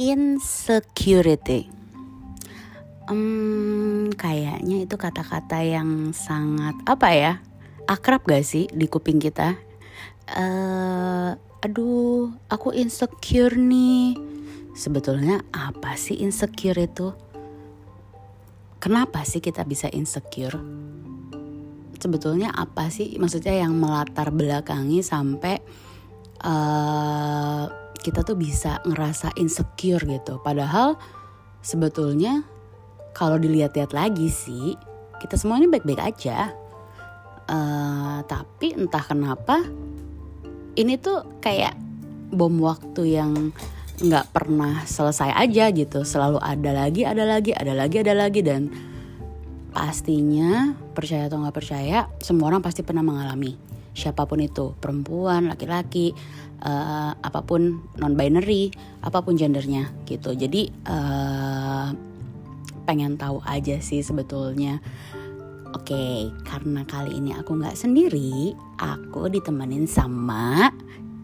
insecurity. Hmm, kayaknya itu kata-kata yang sangat apa ya? Akrab gak sih di kuping kita? Uh, aduh, aku insecure nih. Sebetulnya apa sih insecure itu? Kenapa sih kita bisa insecure? Sebetulnya apa sih maksudnya yang melatar belakangi sampai uh, kita tuh bisa ngerasa insecure gitu. Padahal sebetulnya kalau dilihat-lihat lagi sih kita semuanya baik-baik aja. Uh, tapi entah kenapa ini tuh kayak bom waktu yang nggak pernah selesai aja gitu. Selalu ada lagi, ada lagi, ada lagi, ada lagi dan pastinya percaya atau nggak percaya semua orang pasti pernah mengalami siapa pun itu perempuan laki-laki uh, apa pun non binary apa pun gendernya gitu. Jadi uh, pengen tahu aja sih sebetulnya. Oke okay, karena kali ini aku nggak sendiri aku ditemenin sama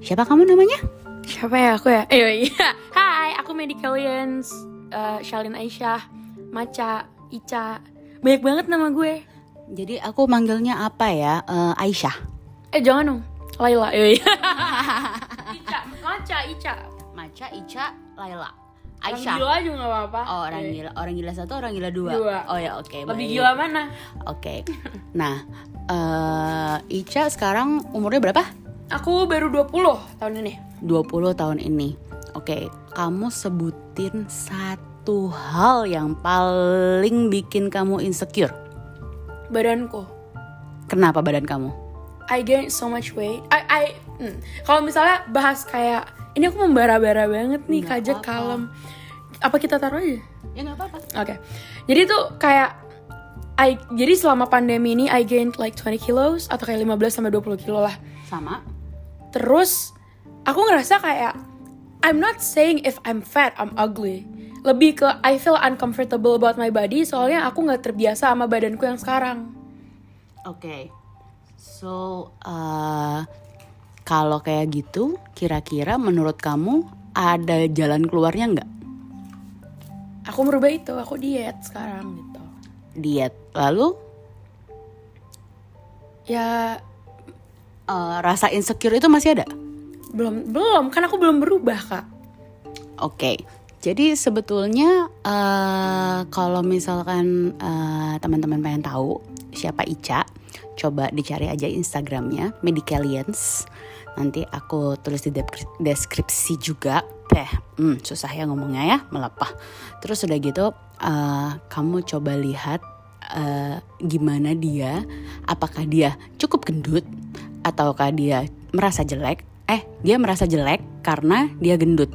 siapa kamu namanya? Siapa ya? Aku ya? Eh iya. Hai aku medicalians uh, Shalin Aisyah Maca Ica. Banyak banget nama gue. Jadi aku manggilnya apa ya? Uh, Aisyah. Eh jangan dong. Laila. Iya. Ica, Maca, Ica. Maca, Ica, Laila. Aisyah. Orang gila juga gak apa-apa. Oh, orang yeah. gila. Orang gila satu, orang gila dua. Dua. Oh ya, oke. Okay, Lebih baik. gila mana? Oke. Okay. Nah, uh, Ica sekarang umurnya berapa? Aku baru 20 tahun ini. 20 tahun ini. Oke, okay. kamu sebutin satu hal yang paling bikin kamu insecure. Badanku. Kenapa badan kamu? I gain so much weight. I, I hmm. kalau misalnya bahas kayak ini aku membara-bara banget nih kajak kalem. Apa kita taruh aja? Ya nggak apa-apa. Oke. Okay. Jadi tuh kayak I jadi selama pandemi ini I gained like 20 kilos atau kayak 15 sampai 20 kilo lah. Sama. Terus aku ngerasa kayak I'm not saying if I'm fat I'm ugly. Lebih ke I feel uncomfortable about my body soalnya aku nggak terbiasa sama badanku yang sekarang. Oke. Okay. So, uh, kalau kayak gitu, kira-kira menurut kamu ada jalan keluarnya nggak? Aku merubah itu, aku diet sekarang gitu. Diet, lalu? Ya, uh, rasa insecure itu masih ada? Belum, belum, kan aku belum berubah kak. Oke, okay. Jadi sebetulnya uh, kalau misalkan uh, teman-teman pengen tahu siapa Ica, coba dicari aja Instagramnya Medicalians nanti aku tulis di deskripsi juga. Teh hmm, susah ya ngomongnya ya melepah. Terus udah gitu uh, kamu coba lihat uh, gimana dia apakah dia cukup gendut ataukah dia merasa jelek. Eh dia merasa jelek karena dia gendut.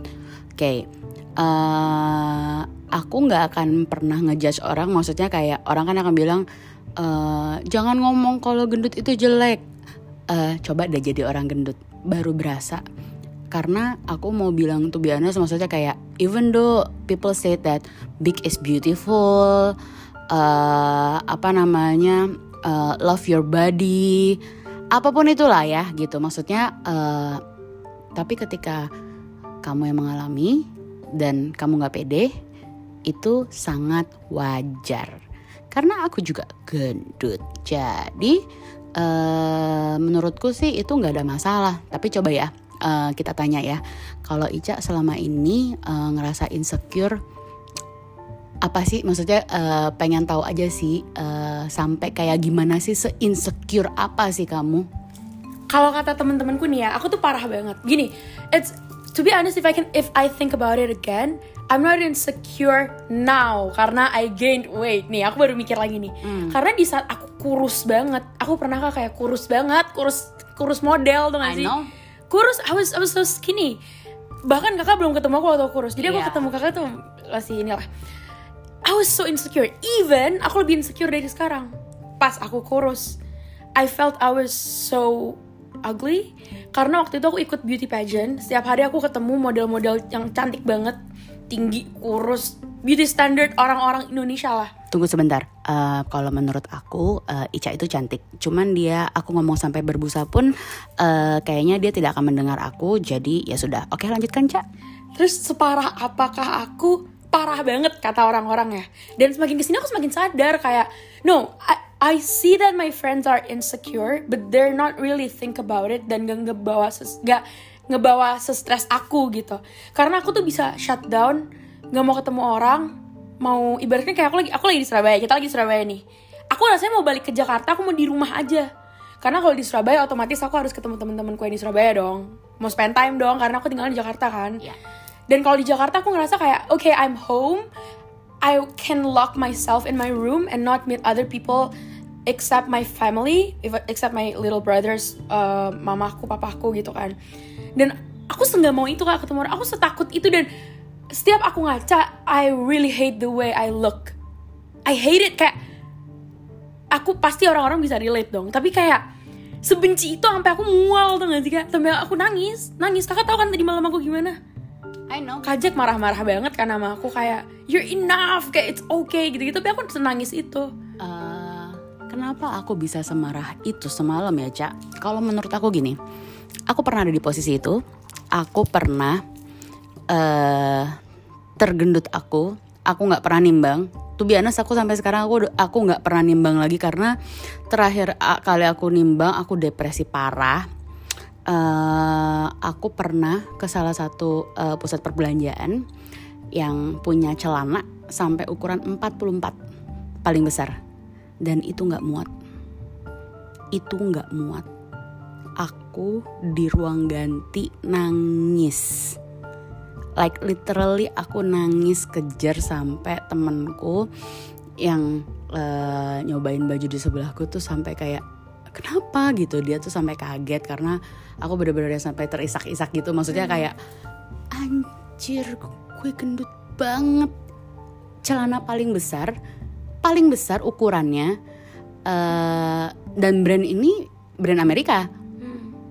Oke okay. Eh, aku nggak akan pernah ngejudge orang. Maksudnya kayak orang kan akan bilang uh, jangan ngomong kalau gendut itu jelek. Uh, coba deh jadi orang gendut. Baru berasa. Karena aku mau bilang tuh biasa maksudnya kayak even though people say that big is beautiful uh, apa namanya uh, love your body apa pun itulah ya gitu. Maksudnya uh, tapi ketika kamu yang mengalami dan kamu nggak pede itu sangat wajar. Karena aku juga gendut. Jadi uh, menurutku sih itu nggak ada masalah. Tapi coba ya uh, kita tanya ya. Kalau Ica selama ini uh, ngerasa insecure apa sih? Maksudnya uh, pengen tahu aja sih uh, sampai kayak gimana sih se insecure apa sih kamu? Kalau kata temen-temenku nih ya aku tuh parah banget. Gini it's to be honest if I can if I think about it again I'm not insecure now karena I gained weight. Nih aku baru mikir lagi nih. Hmm. karena di saat aku kurus banget aku pernah kayak kurus banget kurus kurus model tuh gak sih? know. kurus I was I was so skinny. Bahkan kakak belum ketemu aku waktu kurus. Jadi yeah. aku ketemu kakak tuh masih inilah. I was so insecure. Even aku lebih insecure dari sekarang. Pas aku kurus I felt I was so ugly karena waktu itu aku ikut beauty pageant setiap hari aku ketemu model-model yang cantik banget tinggi, kurus, beauty standard orang-orang Indonesia lah. Tunggu sebentar. Uh, kalau menurut aku uh, Ica itu cantik. Cuman dia aku ngomong sampai berbusa pun uh, kayaknya dia tidak akan mendengar aku. Jadi ya sudah. Oke lanjutkan Cak. Terus separah apakah aku? Parah banget kata orang-orang ya. Dan semakin ke sini aku semakin sadar kayak, no, I, I see that my friends are insecure, but they're not really think about it dan gak ngebawa ses, gak ngebawa sestres aku gitu. Karena aku tuh bisa shut down, gak mau ketemu orang, mau ibaratnya kayak aku lagi aku lagi di Surabaya, kita lagi di Surabaya nih. Aku rasanya mau balik ke Jakarta, aku mau di rumah aja. Karena kalau di Surabaya otomatis aku harus ketemu teman-temanku yang di Surabaya dong. Mau spend time dong karena aku tinggal di Jakarta kan. Iya. Dan kalau di Jakarta aku ngerasa kayak okay I'm home, I can lock myself in my room and not meet other people except my family, except my little brothers, uh, mamaku, papaku gitu kan. Dan aku nggak mau itu kak ketemu orang, aku setakut itu dan setiap aku ngaca, I really hate the way I look. I hate it kayak aku pasti orang-orang bisa relate dong, tapi kayak sebenci itu sampai aku mual tuh gak sih kak? Sampai aku nangis, nangis. Kakak tahu kan tadi malam aku gimana? I know. Kajak marah-marah banget kan sama aku kayak you're enough kayak it's okay gitu-gitu tapi aku senangis itu Eh, kenapa aku bisa semarah itu semalam ya, Cak? Kalau menurut aku gini, aku pernah ada di posisi itu. Aku pernah eh tergendut aku. Aku nggak pernah nimbang. Tuh biasa aku sampai sekarang aku aku nggak pernah nimbang lagi karena terakhir kali aku nimbang aku depresi parah. Eh, aku pernah ke salah satu eh, pusat perbelanjaan yang punya celana sampai ukuran 44 paling besar dan itu nggak muat. Itu nggak muat. Aku di ruang ganti nangis. Like literally aku nangis kejar sampai temenku yang eh, nyobain baju di sebelahku tuh sampai kayak kenapa? gitu. Dia tuh sampai kaget karena aku bener-bener sampai terisak-isak gitu. Maksudnya kayak anjir gue gendut banget. Celana paling besar paling besar ukurannya eh, dan brand ini brand Amerika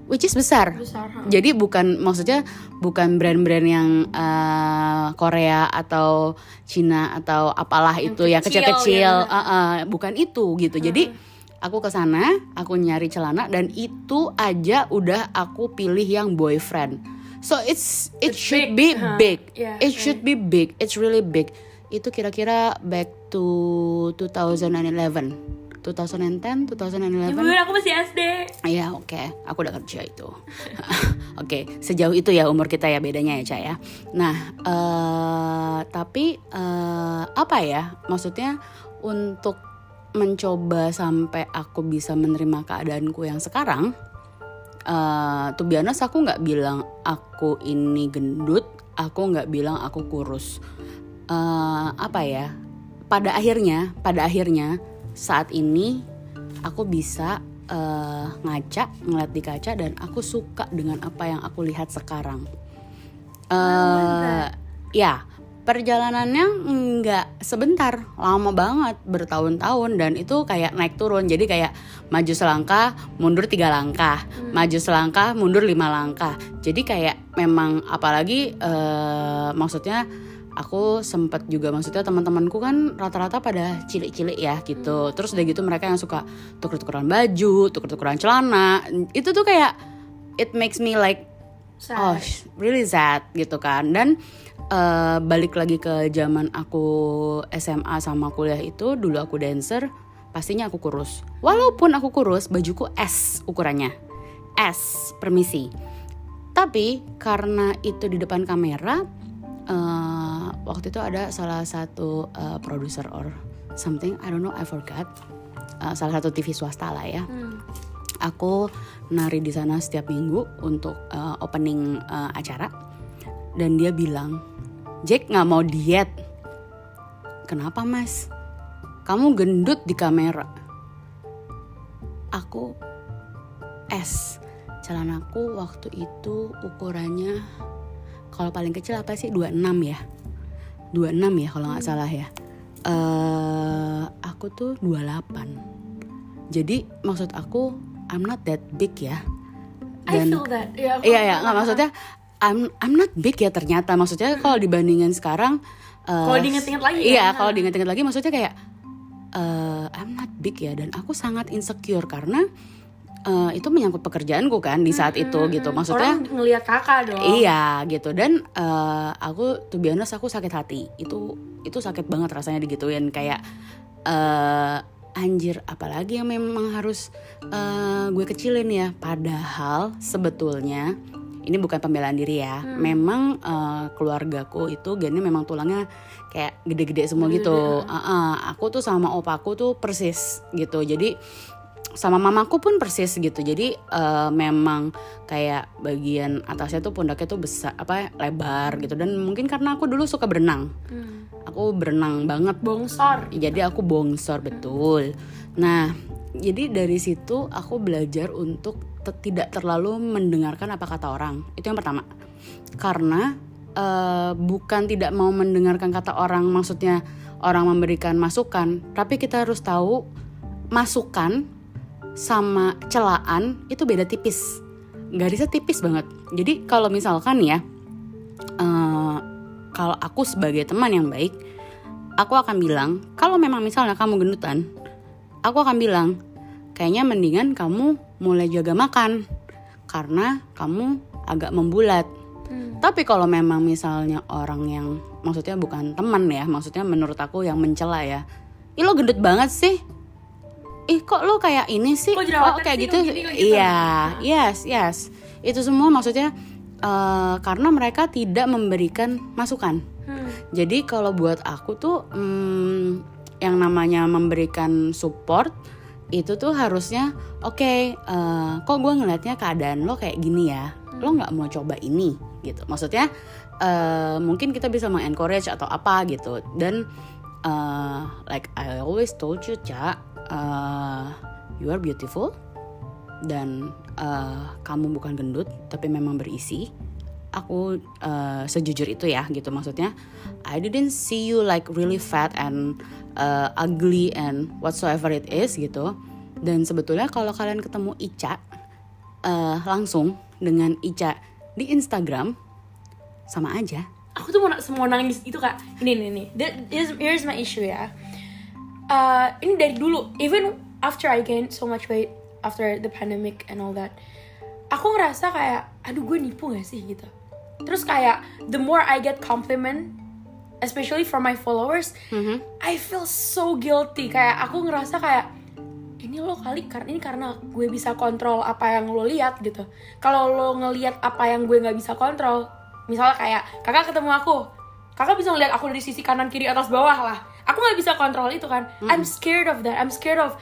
which is besar besar ha. jadi bukan maksudnya bukan brand-brand yang eh, Korea atau Cina atau apalah Yang itu kecil kecil-kecil, ya. eh, eh, bukan itu gitu. Jadi aku ke sana, aku nyari celana dan itu aja udah aku pilih yang boyfriend. So it's it It's should big, be huh? big. Yeah, it should be big. It's really big. Itu kira-kira back to 2011. 2010, 2011. Ibu aku masih SD Ya oke, aku udah kerja itu. oke, sejauh itu ya umur kita ya bedanya ya Cak ya. Nah, eh tapi eh apa ya? Maksudnya untuk mencoba sampai aku bisa menerima keadaanku yang sekarang. eh tuh biasa aku nggak bilang aku ini gendut, aku nggak bilang aku kurus. Eh apa ya? Pada akhirnya, pada akhirnya saat ini aku bisa eh, ngaca ngeliat di kaca dan aku suka dengan apa yang aku lihat sekarang. eh ya perjalanannya nggak sebentar, lama banget, bertahun-tahun dan itu kayak naik turun. Jadi kayak maju selangkah, mundur tiga langkah, maju selangkah, mundur lima langkah. Jadi kayak memang apalagi eh, maksudnya aku sempet juga maksudnya teman-temanku kan rata-rata pada cilik-cilik ya gitu. Terus udah gitu mereka yang suka tuker-tukeran baju, tuker-tukeran celana. Itu tuh kayak it makes me like Sad. oh really sad gitu kan dan eh, balik lagi ke zaman aku SMA sama kuliah itu dulu aku dancer pastinya aku kurus walaupun aku kurus bajuku S ukurannya S permisi tapi karena itu di depan kamera eh, waktu itu ada salah satu eh, producer or something I don't know I forgot. Eh, salah satu TV swasta lah ya. Hmm. aku nari di sana setiap minggu untuk uh, opening uh, acara. Dan dia bilang Jack nggak mau diet. Kenapa mas? Kamu gendut di kamera. Aku S celanaku waktu itu ukurannya kalau paling kecil apa sih? 26 ya. 26 ya kalau nggak salah ya. Eh aku tuh 28 jadi maksud aku I'm not that big ya. I feel that. Aku- Iya ya, nggak maksudnya I'm I'm not big ya ternyata. Maksudnya kalau dibandingin sekarang eh, Kalau diinget-inget lagi Iya, ya. kalau diinget-inget lagi maksudnya kayak eh, I'm not big ya. Dan aku sangat insecure karena eh, itu menyangkut pekerjaanku kan di saat itu gitu. Maksudnya Orang ngelihat kakak dong. Iya gitu. Dan eh, aku tuh biasa aku sakit hati. Itu itu sakit banget rasanya digituin. Kayak eh anjir apalagi yang memang harus eh, gue kecilin ya. Padahal sebetulnya ini bukan pembelaan diri ya. Memang eh, keluargaku itu gennya memang tulangnya kayak gede-gede semua gitu. Uh-uh, aku tuh sama opaku tuh persis gitu. Jadi sama mamaku pun persis gitu. Jadi eh, memang kayak bagian atasnya tuh pundaknya tuh besar apa lebar gitu. Dan mungkin karena aku dulu suka berenang. Hmm. aku berenang banget. Bongsor. jadi aku bongsor betul. Nah jadi dari situ aku belajar untuk tidak terlalu mendengarkan apa kata orang. Itu yang pertama. Karena eh, bukan tidak mau mendengarkan kata orang maksudnya orang memberikan masukan tapi kita harus tahu masukan sama celaan itu beda tipis. Garisnya tipis banget. Jadi kalau misalkan ya eh, kalau aku sebagai teman yang baik aku akan bilang kalau memang misalnya kamu gendutan aku akan bilang kayaknya mendingan kamu mulai jaga makan karena kamu agak membulat. Hmm. tapi kalau memang misalnya orang yang maksudnya bukan teman ya maksudnya menurut aku yang mencela ya Ih lo gendut banget sih Ih kok lo kayak ini sih? Kok jerawatan kayak sih, gitu? Kok gini, kok gitu?" Iya yes yes. Itu semua maksudnya eh, Karena mereka tidak memberikan masukan. Hmm. jadi kalau buat aku tuh hmm, yang namanya memberikan support itu tuh harusnya oke eh, kok gue ngelihatnya keadaan lo kayak gini ya? Lo nggak mau coba ini? Gitu. Maksudnya eh, mungkin kita bisa mengencourage atau apa gitu. Dan eh, like I always told you cak eh, you are beautiful. Dan eh, kamu bukan gendut tapi memang berisi. Aku eh, sejujur itu ya gitu maksudnya. I didn't see you like really fat and uh, ugly and whatsoever it is gitu. Dan sebetulnya kalau kalian ketemu Ica eh, langsung dengan Ica di Instagram sama aja. Aku tuh mau, mau nangis itu kak. Ini That is- here's my issue ya Eh, ini dari dulu. Even after I gained so much weight after the pandemic and all that aku ngerasa kayak aduh gue nipu gak sih? Gitu. Terus kayak the more I get compliment especially from my followers I feel so guilty. Kayak aku ngerasa kayak ini lo kali karena ini karena gue bisa kontrol apa yang lo lihat gitu. Kalau lo ngelihat apa yang gue nggak bisa kontrol misalnya kayak kakak ketemu aku. Kakak bisa ngeliat aku dari sisi kanan kiri atas bawah lah aku nggak bisa kontrol itu kan. I'm scared of that. I'm scared of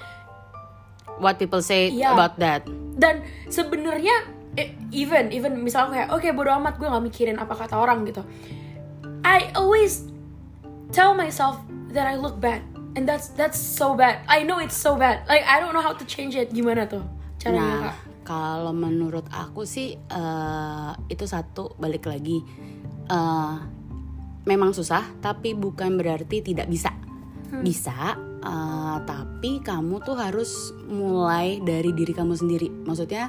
what people say Iya. about that. Dan sebenarnya eh, even even misalnya kayak oke bodo amat gue nggak mikirin apa kata orang gitu. I always tell myself that I look bad and that's that's so bad. I know it's so bad. Like I don't know how to change it. Gimana tuh caranya Nah, kalau menurut aku sih eh, itu satu balik lagi. Eh, memang susah, tapi bukan berarti tidak bisa. Bisa, eh, tapi kamu tuh harus mulai dari diri kamu sendiri. Maksudnya,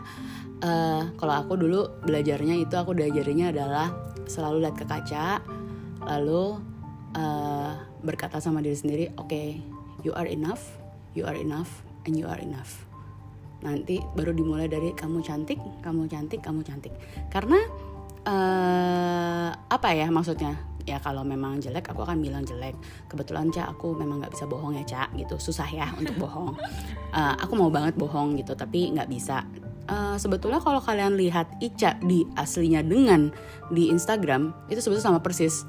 eh, kalau aku dulu belajarnya itu aku diajarinya adalah selalu lihat ke kaca, lalu eh, berkata sama diri sendiri, oke, you are enough, you are enough, and you are enough nanti baru dimulai dari kamu cantik, kamu cantik, kamu cantik. Karena eh apa ya maksudnya? Ya kalau memang jelek aku akan bilang jelek. Kebetulan Cak aku memang nggak bisa bohong ya Cak gitu. Susah ya untuk bohong. Eh, aku mau banget bohong gitu tapi nggak bisa. Eh, sebetulnya kalau kalian lihat Ica di aslinya dengan di Instagram itu sebetulnya sama persis.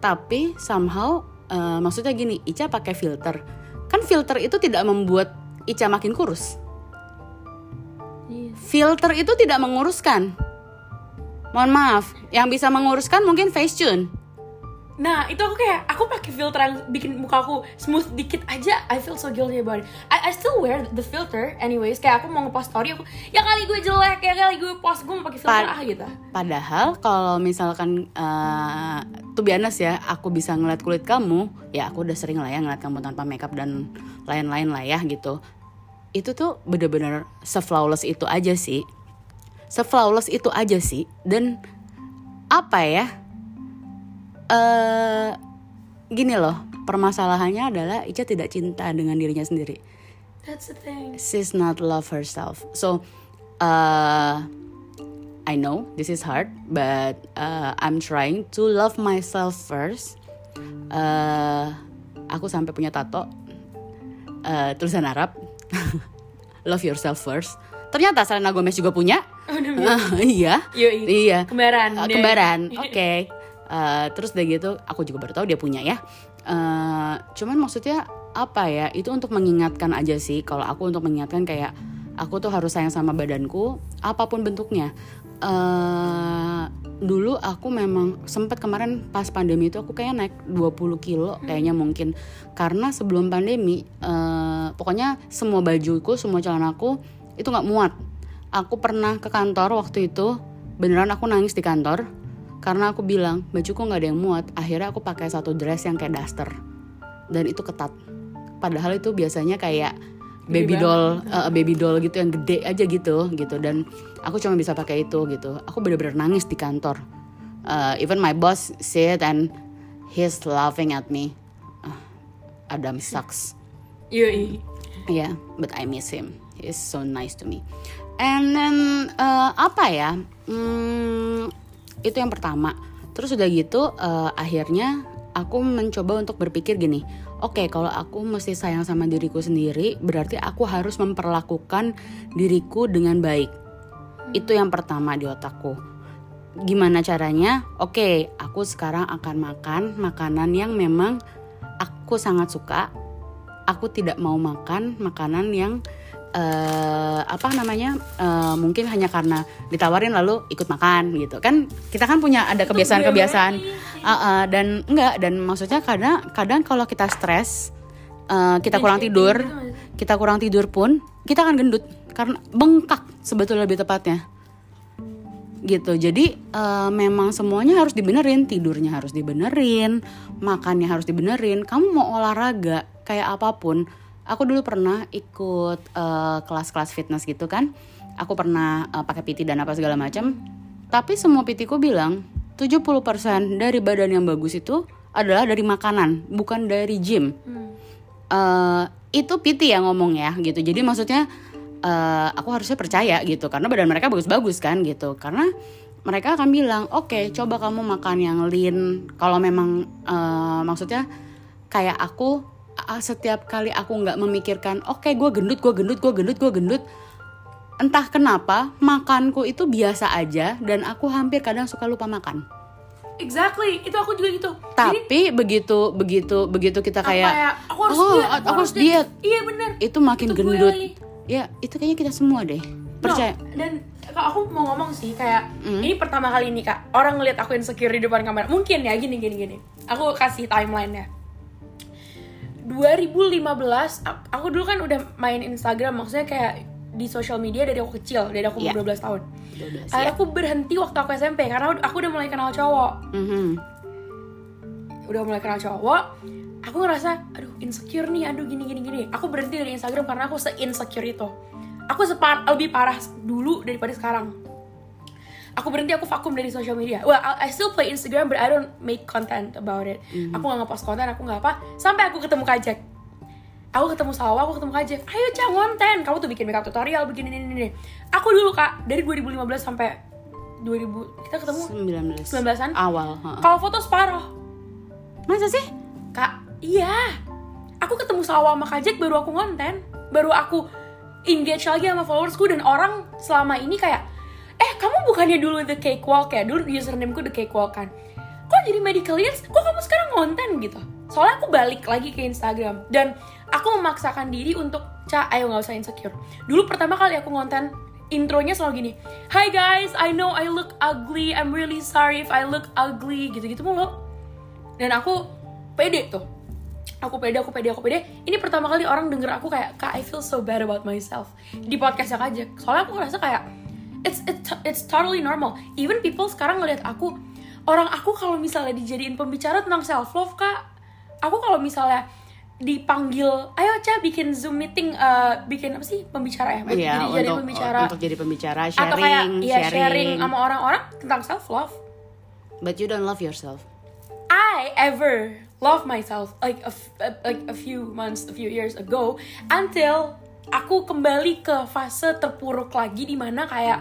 Tapi somehow eh, maksudnya gini, Ica pakai filter. Kan filter itu tidak membuat Ica makin kurus Iya. filter itu tidak menguruskan. Mohon maaf, yang bisa menguruskan mungkin Facetune. Nah itu aku kayak aku pakai filter yang bikin muka aku smooth dikit aja I feel so guilty about it I, I still wear the filter anyways Kayak aku mau ngepost story aku Ya kali gue jelek Ya kali gue post Gue mau pakai filter Pa- ah gitu Padahal kalau misalkan uh, tuh honest ya, aku bisa ngeliat kulit kamu, ya aku udah sering lah ya ngeliat kamu tanpa makeup dan lain-lain lah ya gitu. Itu tuh bener-bener se-flawless itu aja sih. Se-flawless itu aja sih. Dan apa ya? Eh gini loh, permasalahannya adalah Ica tidak cinta dengan dirinya sendiri. That's the thing. she's not love herself. So, uh, I know this is hard, but uh, I'm trying to love myself first. Uh, aku sampai punya tato uh, tulisan Arab, love yourself first. Ternyata Selena Gomez juga punya. Uh, iya, Yoi. iya. Kembaran. Uh, kembaran, oke. Uh, terus udah gitu, aku juga baru tahu dia punya ya. Uh, cuman maksudnya apa ya? Itu untuk mengingatkan aja sih. Kalau aku untuk mengingatkan kayak aku tuh harus sayang sama badanku, apa pun bentuknya. Uh, dulu aku memang sempat kemarin pas pandemi itu aku kayak naik 20 kilo kayaknya mungkin karena sebelum pandemi uh, pokoknya semua bajuku semua celanaku itu nggak muat aku pernah ke kantor waktu itu beneran aku nangis di kantor karena aku bilang bajuku nggak ada yang muat. Akhirnya aku pakai satu dress yang kayak daster. Dan itu ketat. Padahal itu biasanya kayak baby doll eh, baby doll gitu yang gede aja gitu gitu. Dan aku cuma bisa pakai itu gitu. Aku bener-bener nangis di kantor. Eh, even my boss it and he's laughing at me. Ah, Adam sucks. Yoi. Yeah, but I miss him. He's so nice to me. And then uh, apa ya? Hmm, itu yang pertama. Terus udah gitu, uh, akhirnya aku mencoba untuk berpikir gini. Oke, kalau aku mesti sayang sama diriku sendiri, berarti aku harus memperlakukan diriku dengan baik. Itu yang pertama di otakku. Gimana caranya? Oke, aku sekarang akan makan makanan yang memang aku sangat suka aku tidak mau makan makanan yang eh, apa namanya eh, mungkin hanya karena ditawarin lalu ikut makan gitu. Kan kita kan punya ada kebiasaan-kebiasaan. Uh, uh, dan enggak dan maksudnya kadang kadang kalau kita stres eh, kita kurang tidur kita kurang tidur pun kita akan gendut karena bengkak sebetulnya lebih tepatnya. Gitu. Jadi eh, memang semuanya harus dibenerin. Tidurnya harus dibenerin makannya harus dibenerin. Kamu mau olahraga kayak apa pun aku dulu pernah ikut eh, kelas-kelas fitness gitu kan aku pernah eh, pakai PT dan apa segala macam tapi semua PT ku bilang 70% dari badan yang bagus itu adalah dari makanan bukan dari gym eh itu PT yang ngomong ya gitu. Jadi maksudnya eh, aku harusnya percaya gitu karena badan mereka bagus-bagus kan gitu. Karena mereka akan bilang, "Oke, coba kamu makan yang lean." Kalau memang eh, maksudnya kayak aku setiap kali aku nggak memikirkan, "Oke, gue gendut, gue gendut, gue gendut, gue gendut." Entah kenapa makanku itu biasa aja dan aku hampir kadang suka lupa makan. Exactly. Itu aku juga gitu. Jadi, Tapi begitu begitu begitu kita kayak ya, aku harus oh, diet, aku harus diet. Iya bener. itu makin Itu gendut. Ya, itu kayaknya kita semua deh. Percaya. No, dan kalau aku mau ngomong sih kayak Hmm. ini pertama kali ini kak orang ngeliat aku insecure di depan kamera mungkin ya gini gini gini aku kasih timeline nya 2015 a- aku dulu kan udah main Instagram maksudnya kayak di social media dari aku kecil dari aku Iya. umur 12 tahun 12 akhirnya ya. aku berhenti waktu aku SMP karena aku udah mulai kenal cowok Mhm. udah mulai kenal cowok aku ngerasa aduh insecure nih aduh gini gini gini aku berhenti dari Instagram karena aku se insecure itu aku separ lebih parah dulu daripada sekarang aku berhenti aku vakum dari social media. Well I, I still play Instagram but I don't make content about it. Aku nggak ngepost konten aku nggak apa. Sampai aku ketemu Kajek aku ketemu Salwa, aku ketemu Kajek ayo cang konten kamu tuh bikin makeup tutorial begini ini ini aku dulu kak dari 2015 sampai 2000 kita ketemu 19 19-an? awal kalau foto separuh masa sih? Kak, iya. Aku ketemu Salwa sama Kajek baru aku konten. Baru aku engage lagi sama followersku dan orang selama ini kayak bukannya dulu the cakewalk ya? Dulu usernameku the cakewalk kan. Kok jadi medical years? Kok kamu sekarang konten gitu? Soalnya aku balik lagi ke Instagram dan aku memaksakan diri untuk Ca, ayo nggak usah insecure. Dulu pertama kali aku konten intronya selalu gini Hi guys, I know I look ugly I'm really sorry if I look ugly Gitu-gitu mulu dan aku pede tuh aku pede aku pede aku pede ini pertama kali orang denger aku kayak kak I feel so bad about myself di podcastnya aja soalnya aku ngerasa kayak it's it's it's totally normal. Even people sekarang ngeliat aku orang aku kalau misalnya dijadiin pembicara tentang self love kak aku kalau misalnya dipanggil ayo Ca bikin zoom meeting eh, bikin apa sih pembicara ya? Iya, jadi jadi untuk pembicara. untuk jadi pembicara atau sharing kayak ya sharing. sharing sama orang-orang tentang self love but you don't love yourself. I ever love myself like a- like a few months, a few years ago until aku kembali ke fase terpuruk lagi di mana kayak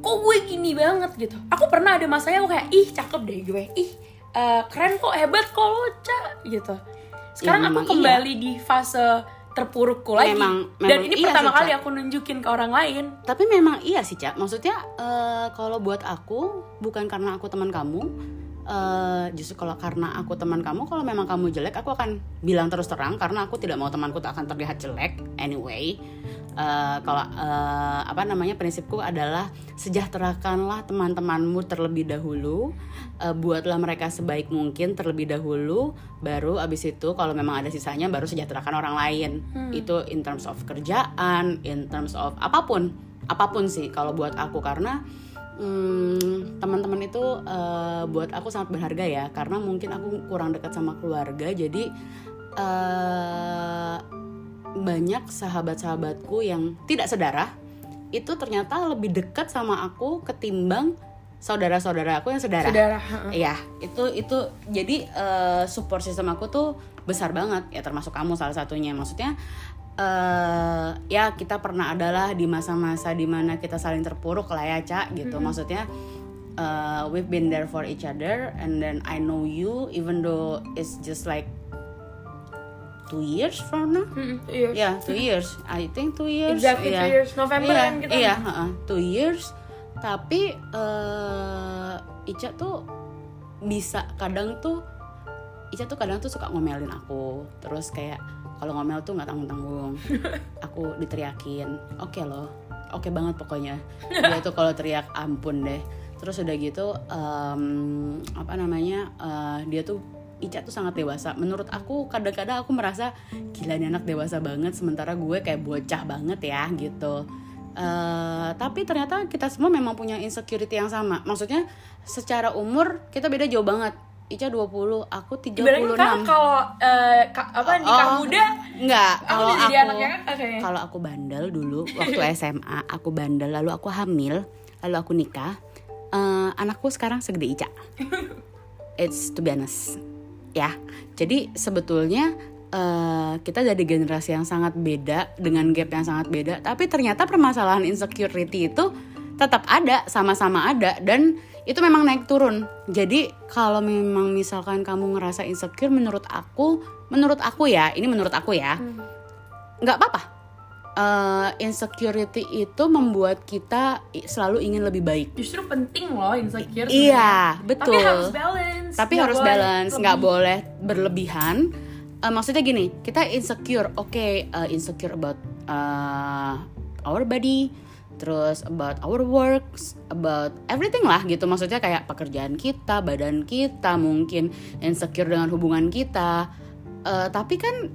kok gue gini banget gitu. Aku pernah ada masanya aku kayak ih cakep deh gue. Ih eh, keren kok hebat kok lo cak gitu. Sekarang Ya, aku memang kembali di fase terpurukku lagi. Memang- dan memang ini iya pertama sih, kali aku nunjukin ke orang lain. Tapi memang iya sih Cak. Maksudnya eh, kalau buat aku bukan karena aku teman kamu. Eh, justru kalau karena aku teman kamu, kalau memang kamu jelek, aku akan bilang terus terang karena aku tidak mau temanku tak akan terlihat jelek. Anyway, eh, kalau eh, apa namanya prinsipku adalah sejahterakanlah teman-temanmu terlebih dahulu, Eh, buatlah mereka sebaik mungkin terlebih dahulu, baru abis itu kalau memang ada sisanya baru sejahterakan orang lain. Itu in terms of kerjaan, in terms of apa pun, apa pun sih kalau buat aku karena hmm, teman-teman itu eh, buat aku sangat berharga ya karena mungkin aku kurang dekat sama keluarga jadi eh, banyak sahabat-sahabatku yang tidak sedarah itu ternyata lebih dekat sama aku ketimbang saudara-saudara aku yang sedara. saudara. Iya, itu itu jadi eh, support system aku tuh besar banget ya termasuk kamu salah satunya. Maksudnya eh ya kita pernah adalah di masa-masa di mana kita saling terpuruk lah ya, Cak gitu. Maksudnya eh, we've been there for each other and then I know you even though it's just like two years from now. Mm-mm, iya Ya, two years. I think two years. Exactly, Iya. two years. November iya, kan kita. Iya, heeh, two years. Tapi eh Ica tuh bisa kadang tuh Ica tuh kadang tuh suka ngomelin aku. Terus kayak kalau ngomel tuh nggak tanggung-tanggung. aku diteriakin. Oke loh. Oke banget pokoknya. Dia tuh kalau teriak ampun deh. Terus udah gitu em, apa namanya? eh, dia tuh Ica tuh sangat dewasa. Menurut aku kadang-kadang aku merasa gila nih anak dewasa banget sementara gue kayak bocah banget ya gitu. Eh, tapi ternyata kita semua memang punya insecurity yang sama. Maksudnya secara umur kita beda jauh banget. Ica 20, aku 36. ibaratnya kan kalau eh, ka- apa nikah Oh, muda Enggak, aku kalau jadi aku anaknya kan kalau aku bandel dulu waktu SMA, aku bandel lalu aku hamil, lalu aku nikah. eh, anakku sekarang segede Ica. It's to be honest. Ya. Jadi sebetulnya eh, kita dari generasi yang sangat beda dengan gap yang sangat beda, tapi ternyata permasalahan insecurity itu tetap ada, sama-sama ada dan itu memang naik turun. Jadi kalau memang misalkan kamu ngerasa insecure menurut aku, menurut aku ya, ini menurut aku ya nggak apa-apa. Eh, insecurity itu membuat kita selalu ingin lebih baik. justru penting loh insecure Iya, betul. tapi harus balance Tapi Nggak harus boleh balance, nggak boleh berlebihan. Eh, maksudnya gini, kita insecure, oke, eh, insecure about eh, our body, terus about our works, about everything lah gitu. Maksudnya kayak pekerjaan kita, badan kita, mungkin insecure dengan hubungan kita. Eh, tapi kan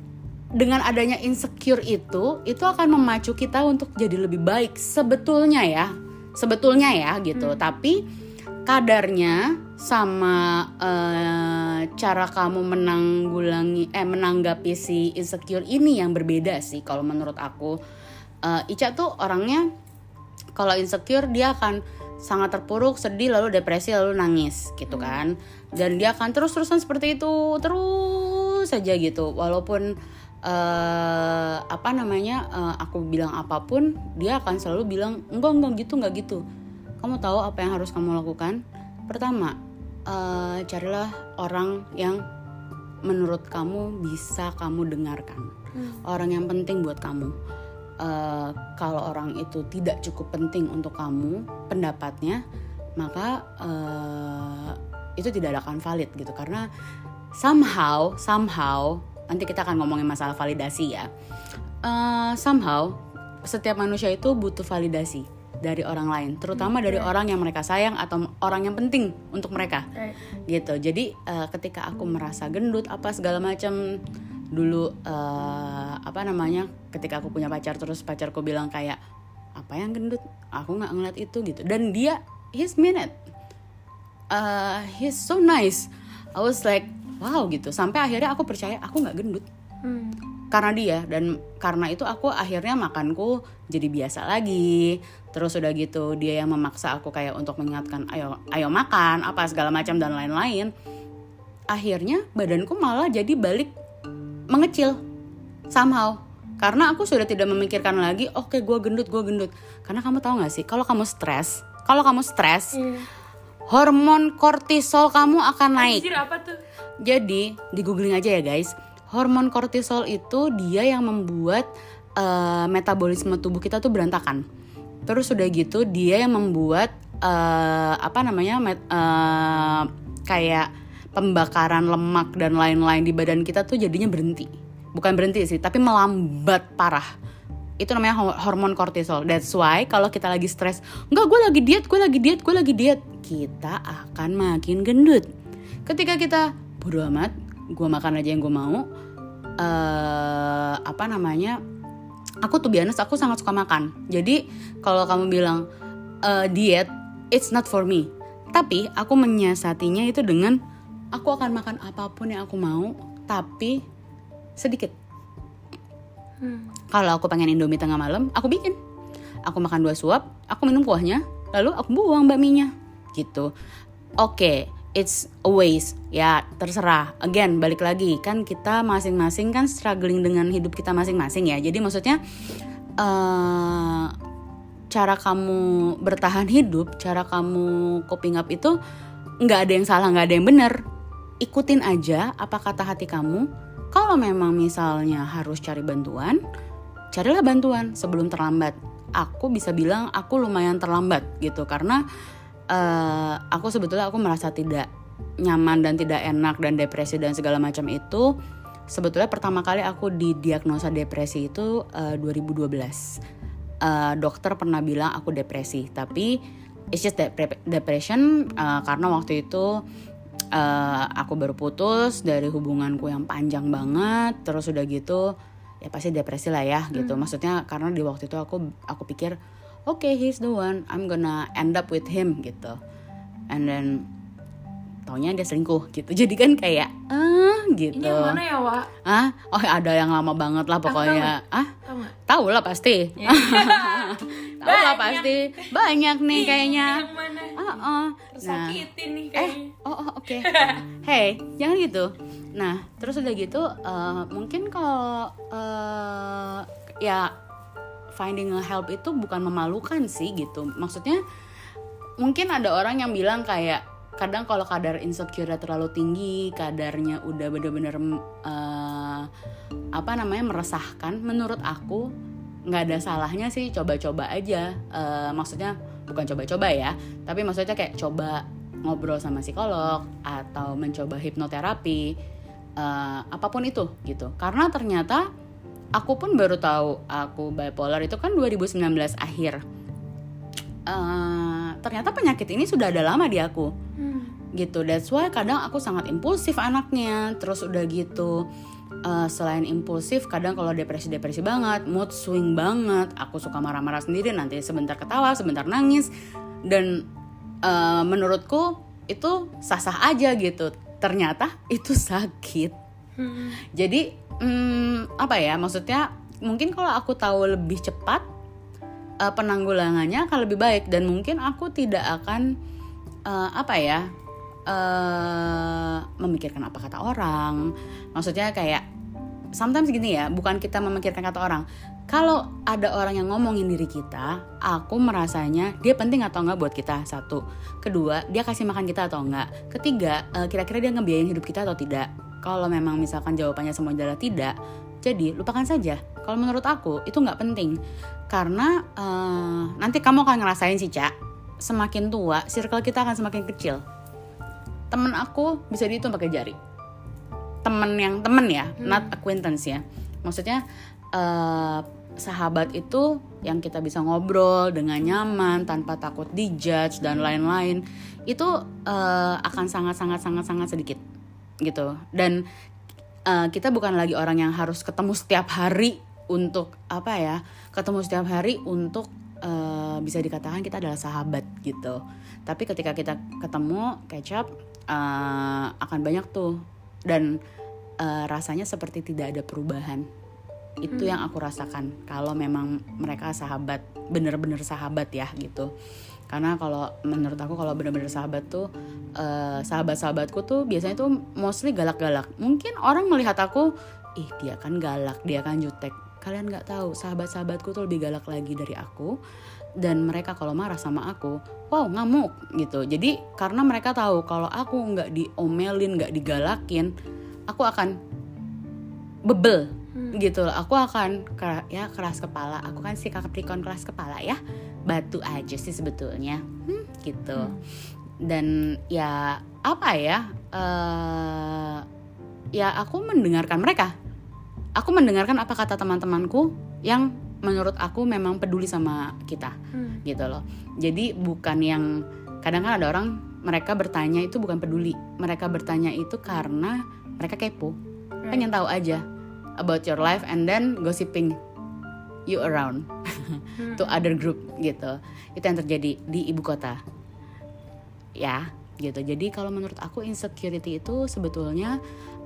dengan adanya insecure itu, itu akan memacu kita untuk jadi lebih baik sebetulnya ya, sebetulnya ya gitu. Tapi kadarnya sama eh, cara kamu menanggulangi eh menanggapi si insecure ini yang berbeda sih kalau menurut aku. Eh, Ica tuh orangnya kalau insecure dia akan sangat terpuruk, sedih lalu depresi lalu nangis gitu kan. Dan dia akan terus-terusan seperti itu terus saja gitu. Walaupun eh apa namanya eh, aku bilang apa pun, dia akan selalu bilang enggak enggak gitu enggak gitu. Kamu tahu apa yang harus kamu lakukan? Pertama, eh, carilah orang yang menurut kamu bisa kamu dengarkan. Orang yang penting buat kamu. Eh, kalau orang itu tidak cukup penting untuk kamu pendapatnya, maka eh, itu tidak akan valid gitu karena somehow somehow nanti kita akan ngomongin masalah validasi ya. Eh, somehow setiap manusia itu butuh validasi dari orang lain, terutama dari orang yang mereka sayang atau orang yang penting untuk mereka Right. gitu jadi eh, ketika aku merasa gendut apa segala macam dulu eh, apa namanya ketika aku punya pacar terus pacarku bilang kayak apa yang gendut? Aku nggak ngeliat itu gitu. Dan dia he's mean it Eh, he's so nice. I was like wow gitu. Sampai akhirnya aku percaya aku nggak gendut. Hmm. karena dia dan karena itu aku akhirnya makanku jadi biasa lagi. Terus udah gitu dia yang memaksa aku kayak untuk mengingatkan ayo ayo makan apa segala macam dan lain-lain. Akhirnya badanku malah jadi balik mengecil. Somehow. Karena aku sudah tidak memikirkan lagi oke gue gendut gue gendut. Karena kamu tahu nggak sih kalau kamu stres kalau kamu stres hormon kortisol kamu akan naik. Anjir apa tuh? jadi di googling aja ya guys. Hormon kortisol itu dia yang membuat eh, metabolisme tubuh kita tuh berantakan. Terus udah gitu dia yang membuat eh, apa namanya met- eh, kayak pembakaran lemak dan lain-lain di badan kita tuh jadinya berhenti bukan berhenti sih tapi melambat parah itu namanya ho- hormon kortisol. That's why kalau kita lagi stres, enggak gue lagi diet, gue lagi diet, gue lagi diet, kita akan makin gendut. Ketika kita bodo amat, gue makan aja yang gue mau. eh apa namanya? Aku tuh biasa aku sangat suka makan. Jadi kalau kamu bilang eh, diet, it's not for me. Tapi aku menyiasatinya itu dengan aku akan makan apa pun yang aku mau, tapi sedikit. Kalau aku pengen Indomie tengah malam, aku bikin. Aku makan dua suap, aku minum kuahnya, lalu aku buang bakminya. Gitu. Oke, it's a waste. Ya, terserah. Again, balik lagi kan kita masing-masing kan struggling dengan hidup kita masing-masing ya. Jadi maksudnya eh cara kamu bertahan hidup, cara kamu coping up itu nggak ada yang salah, nggak ada yang benar. Ikutin aja apa kata hati kamu. Kalau memang misalnya harus cari bantuan, carilah bantuan sebelum terlambat. Aku bisa bilang aku lumayan terlambat gitu karena eh, aku sebetulnya aku merasa tidak nyaman dan tidak enak dan depresi dan segala macam itu sebetulnya pertama kali aku didiagnosa depresi itu eh, 2012 Eh, dokter pernah bilang aku depresi tapi it's just depre- depression eh, karena waktu itu eh, aku baru putus dari hubunganku yang panjang banget terus udah gitu ya pasti depresi lah ya gitu. Maksudnya karena di waktu itu aku aku pikir oke he's the one I'm gonna end up with him gitu. And then taunya dia selingkuh gitu. Jadi kan kayak ah gitu. Ini yang mana ya, Wak? ah oh ada yang lama banget lah pokoknya. ah? Tahu lah pasti. Tahu lah Banyak. pasti. Banyak nih kayaknya. Yang mana? Ah, ah. nah. nih eh oh, oh, oke. Hey jangan gitu. Nah terus udah gitu eh, mungkin kalau eh, ya finding a help itu bukan memalukan sih gitu. Maksudnya mungkin ada orang yang bilang kayak kadang kalau kadar insecure terlalu tinggi kadarnya udah bener-bener eh, apa namanya meresahkan menurut aku nggak ada salahnya sih coba-coba aja. Eh, maksudnya bukan coba-coba ya tapi maksudnya kayak coba ngobrol sama psikolog atau mencoba hipnoterapi eh, apa pun itu gitu. Karena ternyata aku pun baru tahu aku bipolar itu kan 2019 akhir. Eh, ternyata penyakit ini sudah ada lama di aku. Hmm. gitu that's why kadang aku sangat impulsif anaknya terus udah gitu eh, selain impulsif kadang kalau depresi depresi banget mood swing banget aku suka marah-marah sendiri nanti sebentar ketawa sebentar nangis. Dan eh, menurutku itu sah-sah aja gitu. Ternyata itu sakit. Hmm. jadi hmm, apa ya maksudnya mungkin kalau aku tahu lebih cepat eh, penanggulangannya akan lebih baik. Dan mungkin aku tidak akan eh, apa ya eh, memikirkan apa kata orang. Maksudnya kayak sometimes gini ya bukan kita memikirkan kata orang. Kalau ada orang yang ngomongin diri kita aku merasanya dia penting atau enggak buat kita satu. Kedua dia kasih makan kita atau enggak. Ketiga eh, kira-kira dia ngebiayain hidup kita atau tidak. Kalau memang misalkan jawabannya semua adalah tidak jadi lupakan saja. Kalau menurut aku itu nggak penting. Karena eh, nanti kamu akan ngerasain sih cak semakin tua circle kita akan semakin kecil temen aku bisa dihitung pakai jari. Temen yang temen ya not acquaintance ya. Maksudnya eh, sahabat itu yang kita bisa ngobrol dengan nyaman tanpa takut dijudge dan lain-lain itu eh, akan sangat sangat sangat sangat sedikit gitu. Dan eh, kita bukan lagi orang yang harus ketemu setiap hari untuk apa ya ketemu setiap hari untuk eh, bisa dikatakan kita adalah sahabat gitu. Tapi ketika kita ketemu catch up eh, akan banyak tuh. Dan eh, rasanya seperti tidak ada perubahan. Itu yang aku rasakan kalau memang mereka sahabat bener-bener sahabat ya gitu. Karena kalau menurut aku kalau bener-bener sahabat tuh eh, sahabat-sahabatku tuh biasanya tuh mostly galak-galak. Mungkin orang melihat aku ih dia kan galak dia kan jutek. Kalian nggak tahu sahabat-sahabatku tuh lebih galak lagi dari aku dan mereka kalau marah sama aku wow ngamuk gitu. Jadi karena mereka tahu kalau aku nggak diomelin nggak digalakin aku akan bebel gitu loh. Aku akan ya keras kepala. Aku kan si Capricorn keras kepala ya. Batu aja sih sebetulnya. Hmm, gitu. Dan ya apa ya eh ya aku mendengarkan mereka. Aku mendengarkan apa kata teman-temanku yang menurut aku memang peduli sama kita Hmm. gitu loh. Jadi bukan yang kadang kan ada orang mereka bertanya itu bukan peduli. Mereka bertanya itu karena mereka kepo. Pengen tahu aja about your life and then gossiping you around to other group gitu. Itu yang terjadi di ibu kota. Ya gitu. Jadi kalau menurut aku insecurity itu sebetulnya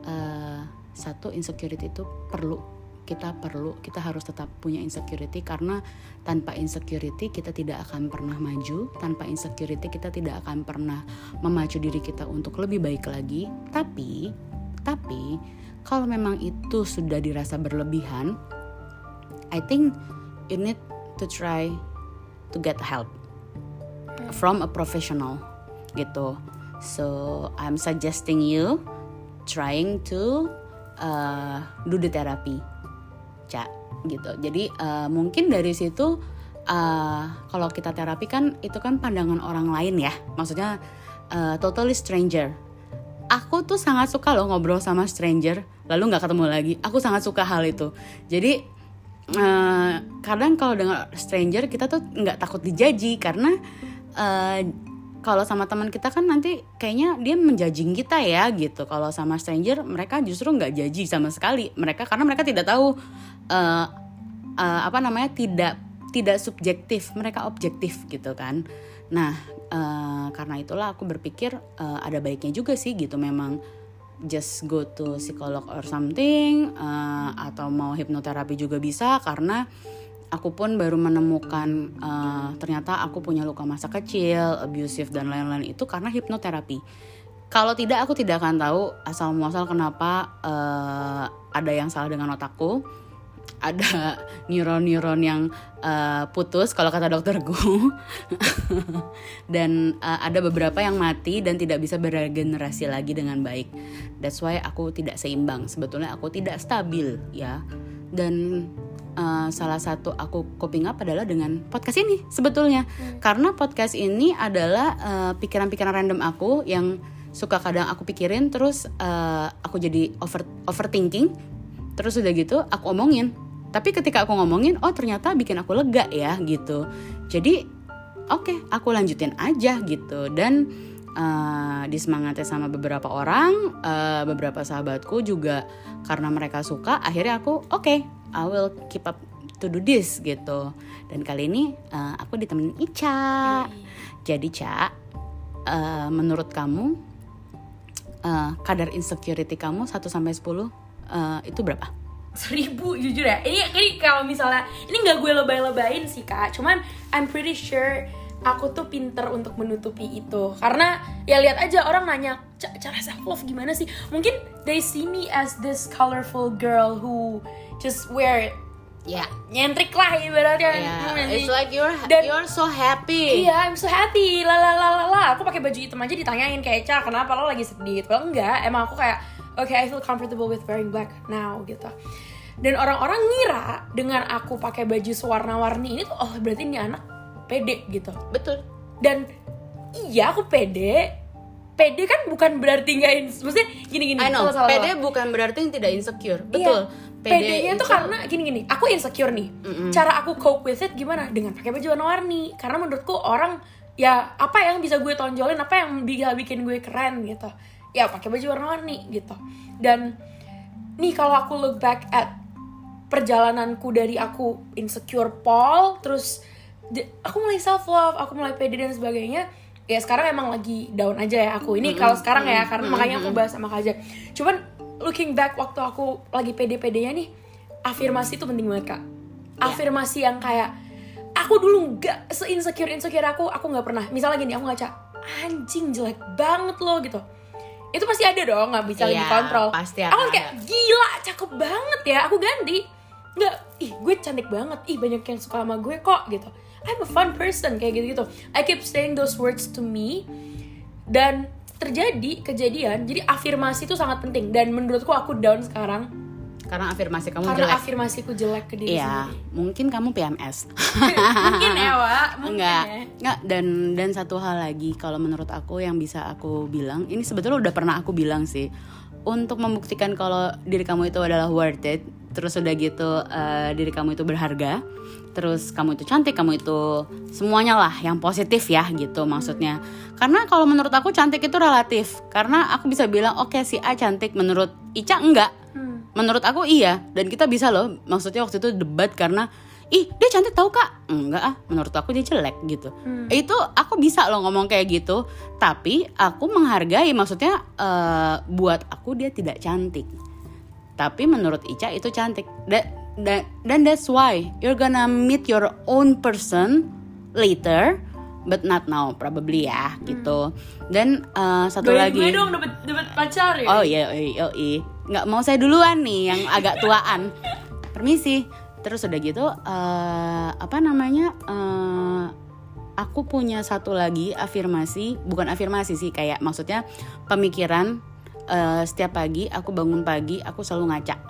eh, satu insecurity itu perlu kita perlu kita harus tetap punya insecurity karena tanpa insecurity kita tidak akan pernah maju tanpa insecurity kita tidak akan pernah memacu diri kita untuk lebih baik lagi tapi tapi kalau memang itu sudah dirasa berlebihan I think you need to try to get help from a professional gitu. So I'm suggesting you trying to uh, do the therapy, cak gitu. Jadi uh, mungkin dari situ uh, kalau kita terapi kan itu kan pandangan orang lain ya, maksudnya uh, totally stranger. Aku tuh sangat suka loh ngobrol sama stranger, lalu nggak ketemu lagi. Aku sangat suka hal itu. Jadi eh, kadang kalau dengar stranger kita tuh nggak takut dijaji karena eh, kalau sama teman kita kan nanti kayaknya dia menjajing kita ya gitu. Kalau sama stranger mereka justru nggak jaji sama sekali. Mereka karena mereka tidak tahu eh, eh, apa namanya tidak tidak subjektif, mereka objektif gitu kan. Nah eh, karena itulah aku berpikir eh, ada baiknya juga sih gitu memang just go to psikolog or something uh, atau mau hipnoterapi juga bisa karena aku pun baru menemukan uh, ternyata aku punya luka masa kecil, abusive dan lain-lain itu karena hipnoterapi. Kalau tidak aku tidak akan tahu asal muasal kenapa uh, ada yang salah dengan otakku, ada neuron-neuron yang uh, putus kalau kata dokterku dan uh, ada beberapa yang mati dan tidak bisa beregenerasi lagi dengan baik. That's why aku tidak seimbang. Sebetulnya aku tidak stabil ya. Dan uh, salah satu aku coping up adalah dengan podcast ini sebetulnya. Karena podcast ini adalah uh, pikiran-pikiran random aku yang suka kadang aku pikirin terus uh, aku jadi over overthinking. Terus udah gitu aku omongin tapi ketika aku ngomongin oh ternyata bikin aku lega ya gitu jadi oke aku lanjutin aja gitu dan uh, disemangati sama beberapa orang uh, beberapa sahabatku juga karena mereka suka akhirnya aku oke I will keep up to do this gitu. Dan kali ini uh, aku ditemenin Ica. Jadi Ca uh, menurut kamu uh, kadar insecurity kamu 1 sampai 10 uh, itu berapa? seribu jujur ya. Ini ini kalau misalnya ini nggak gue lebay-lebayin sih kak. Cuman I'm pretty sure aku tuh pinter untuk menutupi itu karena ya lihat aja orang nanya "Ca- cara self love gimana sih mungkin they see me as this colorful girl who just wear Ya, nyentrik lah ibaratnya yeah. Hmm, it's like you're Dan- you're so happy. Iya, I'm so happy. La la la la la. Aku pakai baju hitam aja ditanyain kayak, "Ca, kenapa lo lagi sedih?" Gitu. Well, enggak, emang aku kayak, "Okay, I feel comfortable with wearing black now." gitu. Dan orang-orang ngira dengan aku pakai baju sewarna-warni ini tuh, oh berarti ini anak pede gitu. Betul. Dan iya aku pede. Pede kan bukan berarti nggak ins- maksudnya gini-gini. I know. salah, salah, Pede salah. bukan berarti tidak insecure. Iya. Betul. Pedenya tuh itu- karena gini-gini, aku insecure nih. Cara aku cope with it gimana? Dengan pakai baju warna-warni. Karena menurutku orang ya apa yang bisa gue tonjolin, apa yang bisa bikin gue keren gitu. Ya pakai baju warna-warni gitu. Dan nih kalau aku look back at perjalananku dari aku insecure Paul, terus aku mulai self love, aku mulai pede dan sebagainya. Ya sekarang emang lagi down aja ya aku. Ini kalau sekarang ya karena makanya aku bahas sama Kaja. Cuman looking back waktu aku lagi pede-pedenya nih, afirmasi itu penting banget kak. Afirmasi yang kayak aku dulu nggak se insecure insecure aku, aku nggak pernah. Misalnya gini, aku ngaca anjing jelek banget loh gitu. Itu pasti ada dong, nggak bisa Iya, dikontrol. pasti Aku kayak gila, cakep banget ya. Aku ganti. nggak ih gue cantik banget ih banyak yang suka sama gue kok gitu I'm a fun person kayak gitu gitu I keep saying those words to me dan terjadi kejadian jadi afirmasi itu sangat penting dan menurutku aku down sekarang Karena afirmasi kamu karena jelek. afirmasiku jelek ke diri Iya, sendiri mungkin kamu PMS. mungkin ya Wak mungkin Enggak, ya. enggak dan dan satu hal lagi kalau menurut aku yang bisa aku bilang, ini sebetulnya udah pernah aku bilang sih. Untuk membuktikan kalau diri kamu itu adalah worth it, terus udah gitu eh, diri kamu itu berharga, terus kamu itu cantik, kamu itu semuanya lah yang positif ya gitu maksudnya. Karena kalau menurut aku cantik itu relatif. Karena aku bisa bilang oke si A cantik, menurut Ica enggak. Hmm. Menurut aku iya dan kita bisa loh maksudnya waktu itu debat karena ih dia cantik tahu kak enggak ah menurut aku dia jelek gitu itu aku bisa loh ngomong kayak gitu tapi aku menghargai maksudnya eh, buat aku dia tidak cantik tapi menurut Ica itu cantik dan dan that's why you're gonna meet your own person later but not now probably ya gitu dan eh, satu Doain lagi gue dong dapet, dapet pacar ya Oh iya, iya, iya. Nggak mau saya duluan nih yang agak tuaan. Permisi. Terus udah gitu, eh, apa namanya? eh, aku punya satu lagi afirmasi, bukan afirmasi sih, kayak maksudnya pemikiran. eh, setiap pagi aku bangun pagi, aku selalu ngaca.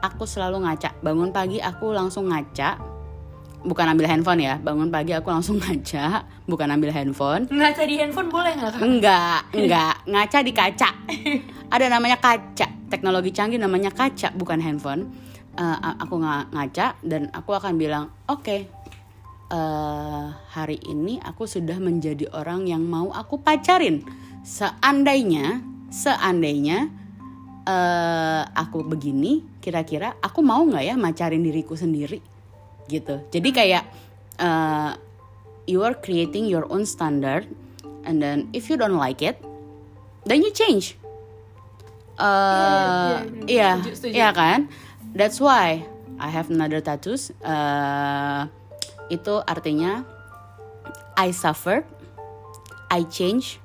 Aku selalu ngaca. Bangun pagi aku langsung ngaca. Bukan ambil handphone ya. Bangun pagi aku langsung ngaca, bukan ambil handphone. ngaca di handphone boleh nggak kak Enggak, enggak. Ngaca di kaca. Ada namanya kaca. Teknologi canggih namanya kaca, bukan handphone. A- aku nga- ngaca dan aku akan bilang, oke, eh, hari ini aku sudah menjadi orang yang mau aku pacarin. Seandainya, seandainya eh, aku begini, kira-kira aku mau nggak ya macarin diriku sendiri, gitu. Jadi kayak eh, you are creating your own standard, and then if you don't like it, then you change. Eh, iya, bener. iya, Setuju, setuju. iya kan? That's why I have another tattoos. Eh, itu artinya I suffered, I change,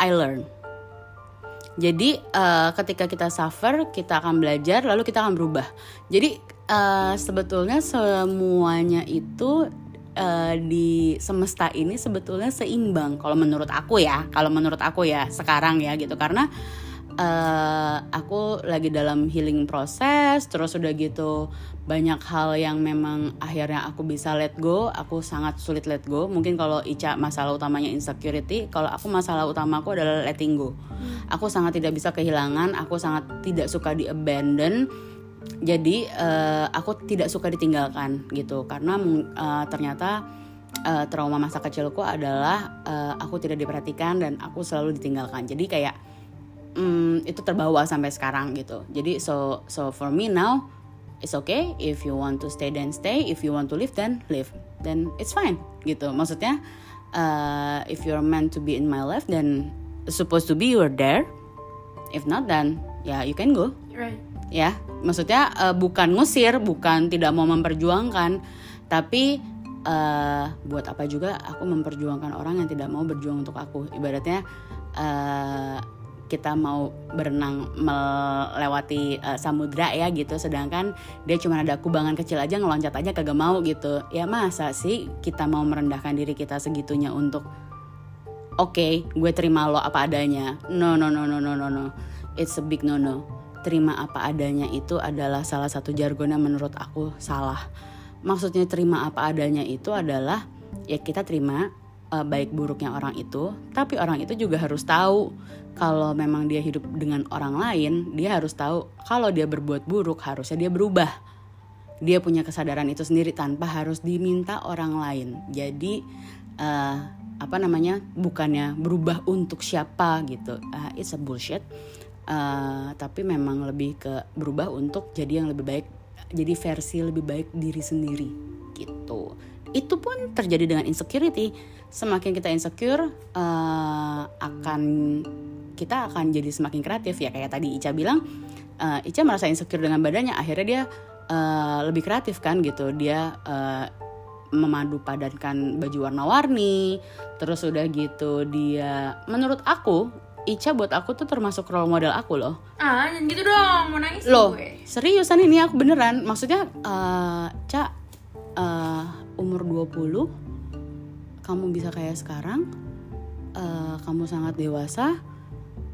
I learn. Jadi eh, ketika kita suffer, kita akan belajar, lalu kita akan berubah. Jadi eh, sebetulnya semuanya itu eh, di semesta ini sebetulnya seimbang. Kalau menurut aku ya, kalau menurut aku ya sekarang ya gitu karena eh, aku lagi dalam healing proses, terus udah gitu banyak hal yang memang akhirnya aku bisa let go, aku sangat sulit let go. Mungkin kalau Ica masalah utamanya insecurity, kalau aku masalah utamaku adalah letting go. Aku sangat tidak bisa kehilangan, aku sangat tidak suka di abandon. Jadi eh, aku tidak suka ditinggalkan gitu karena eh, ternyata eh, trauma masa kecilku adalah eh, aku tidak diperhatikan dan aku selalu ditinggalkan. Jadi kayak mm, itu terbawa sampai sekarang gitu. Jadi so so for me now it's okay if you want to stay then stay, if you want to live then live, then it's fine gitu. Maksudnya uh, if you're meant to be in my life then supposed to be you're there. If not then ya you can go right ya maksudnya eh, bukan ngusir bukan tidak mau memperjuangkan tapi eh, buat apa juga aku memperjuangkan orang yang tidak mau berjuang untuk aku ibaratnya eh, kita mau berenang melewati eh, samudra ya gitu sedangkan dia cuma ada kubangan kecil aja ngeloncat aja kagak mau gitu ya masa sih kita mau merendahkan diri kita segitunya untuk Oke, gue terima lo apa adanya. No, no, no, no, no, no, no. It's a big no, no. Terima apa adanya itu adalah salah satu jargon yang menurut aku salah. Maksudnya terima apa adanya itu adalah ya kita terima eh, baik buruknya orang itu, tapi orang itu juga harus tahu kalau memang dia hidup dengan orang lain, dia harus tahu kalau dia berbuat buruk harusnya dia berubah dia punya kesadaran itu sendiri tanpa harus diminta orang lain. Jadi eh, apa namanya bukannya berubah untuk siapa gitu. Ah, it's a bullshit. Eh, tapi memang lebih ke berubah untuk jadi yang lebih baik, jadi versi lebih baik diri sendiri gitu. Itu pun terjadi dengan insecurity. Semakin kita insecure eh, akan kita akan jadi semakin kreatif ya kayak tadi Ica bilang eh, Ica merasa insecure dengan badannya akhirnya dia eh, lebih kreatif kan gitu dia eh, memadu padankan baju warna-warni terus udah gitu dia menurut aku Ica buat aku tuh termasuk role model aku loh. Ah, jangan gitu dong, mau nangis Loh, gue. seriusan ini aku beneran. Maksudnya, eh Ca, eh, umur 20, kamu bisa kayak sekarang, eh, kamu sangat dewasa,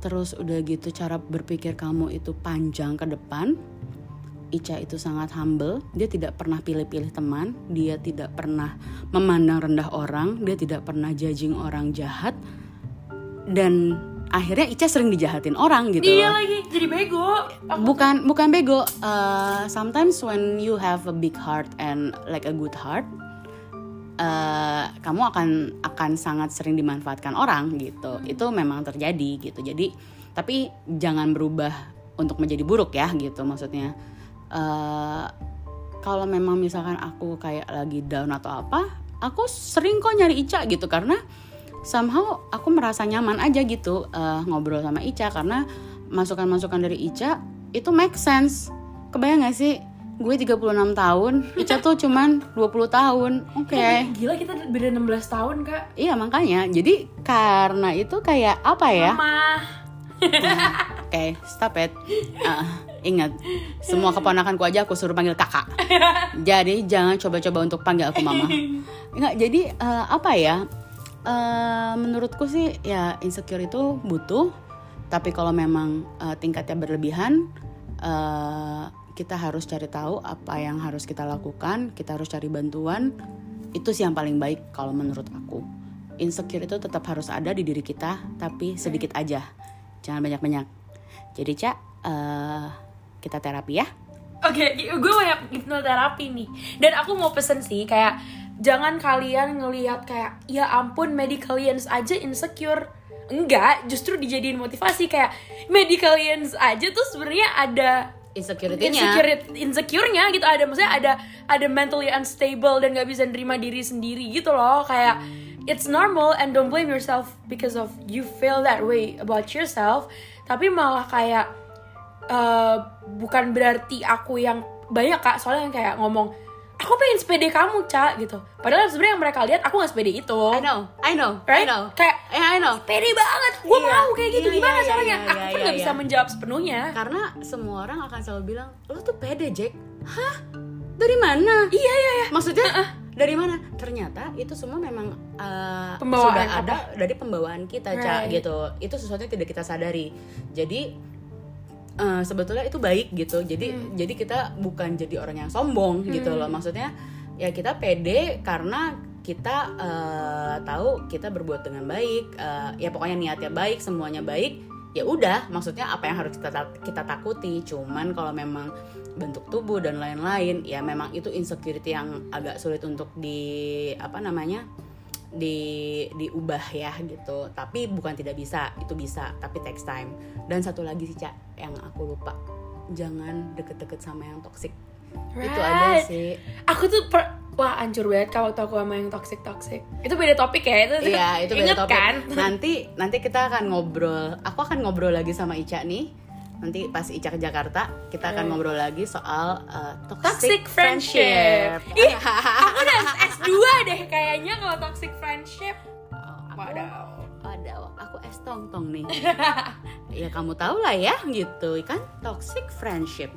terus udah gitu cara berpikir kamu itu panjang ke depan. Ica itu sangat humble, dia tidak pernah pilih-pilih teman, dia tidak pernah memandang rendah orang, dia tidak pernah judging orang jahat, dan akhirnya Ica sering dijahatin orang gitu Iya loh. lagi, jadi bego. Aku- bukan bukan bego. Uh, sometimes when you have a big heart and like a good heart uh, kamu akan akan sangat sering dimanfaatkan orang gitu. Itu memang terjadi gitu. Jadi tapi jangan berubah untuk menjadi buruk ya gitu maksudnya. Uh, kalau memang misalkan aku kayak lagi down atau apa aku sering kok nyari Ica gitu. Karena somehow aku merasa nyaman aja gitu uh, ngobrol sama Ica. Karena masukan-masukan dari Ica itu make sense. Kebayang gak sih gue 36 tahun Ica tuh cuman 20 tahun oke Gila kita beda 16 tahun kak. iya makanya jadi karena itu kayak apa ya Mama. Oke, stop it. Ah, ingat, semua keponakanku aja aku suruh panggil kakak. Jadi jangan coba-coba untuk panggil aku mama. Enggak, jadi eh, apa ya? Eh, menurutku sih ya insecure itu butuh, tapi kalau memang eh, tingkatnya berlebihan, eh, kita harus cari tahu apa yang harus kita lakukan. Kita harus cari bantuan. Itu sih yang paling baik kalau menurut aku. Insecure itu tetap harus ada di diri kita, tapi sedikit aja jangan banyak-banyak. Jadi cak, eh, kita terapi ya. Oke, gue banyak hipnoterapi nih. Dan aku mau pesen sih kayak jangan kalian ngelihat kayak ya ampun medicalians aja insecure. Enggak, justru dijadiin motivasi kayak medicalians aja tuh sebenarnya ada Insecurity-nya. insecure insecure-nya gitu. Ada maksudnya ada ada mentally unstable dan gak bisa nerima diri sendiri gitu loh. Kayak it's normal and don't blame yourself because of you feel that way about yourself. Tapi malah kayak eh, bukan berarti aku yang banyak kak. Soalnya yang kayak ngomong aku pengen sepede kamu cak gitu padahal sebenarnya yang mereka lihat aku nggak sepede itu I know, I know, right I know. kayak Eh, I know. pede banget gue Iya. mau kayak gitu Iya, gimana iya, caranya iya, aku iya, pun iya, nggak bisa iya. menjawab sepenuhnya Karena semua orang akan selalu bilang, lo tuh pede Jack. Hah? Dari mana? iya iya iya Maksudnya dari mana? Ternyata itu semua memang uh, Pembawaan sudah apa? ada dari pembawaan kita, Cak, Right. gitu. Itu sesuatu yang tidak kita sadari. Jadi uh, sebetulnya itu baik gitu. Jadi Hmm. jadi kita bukan jadi orang yang sombong gitu loh. Maksudnya ya kita pede karena kita uh, tahu kita berbuat dengan baik. Uh, ya pokoknya niatnya baik, semuanya baik. Ya udah, maksudnya apa yang harus kita kita takuti. Cuman kalau memang bentuk tubuh dan lain-lain ya memang itu insecurity yang agak sulit untuk di apa namanya di diubah ya gitu. Tapi bukan tidak bisa itu bisa tapi takes time. Dan satu lagi sih cak yang aku lupa. Jangan deket-deket sama yang toxic. Itu aja Right. sih. Aku tuh per- wah hancur banget kalau tau aku sama yang toxic toxic. Itu beda topik ya itu Iya itu beda topik. kan? Nanti nanti kita akan ngobrol aku akan ngobrol lagi sama Ica nih. Nanti pas Ica ke Jakarta kita akan ngobrol lagi soal uh, toxic friendship. ih aku udah S2 deh kayaknya kalau toxic friendship Oh, aku- Wadaw. Wadaw, aku es tong tong nih. ya kamu tahu lah ya gitu kan toxic friendship.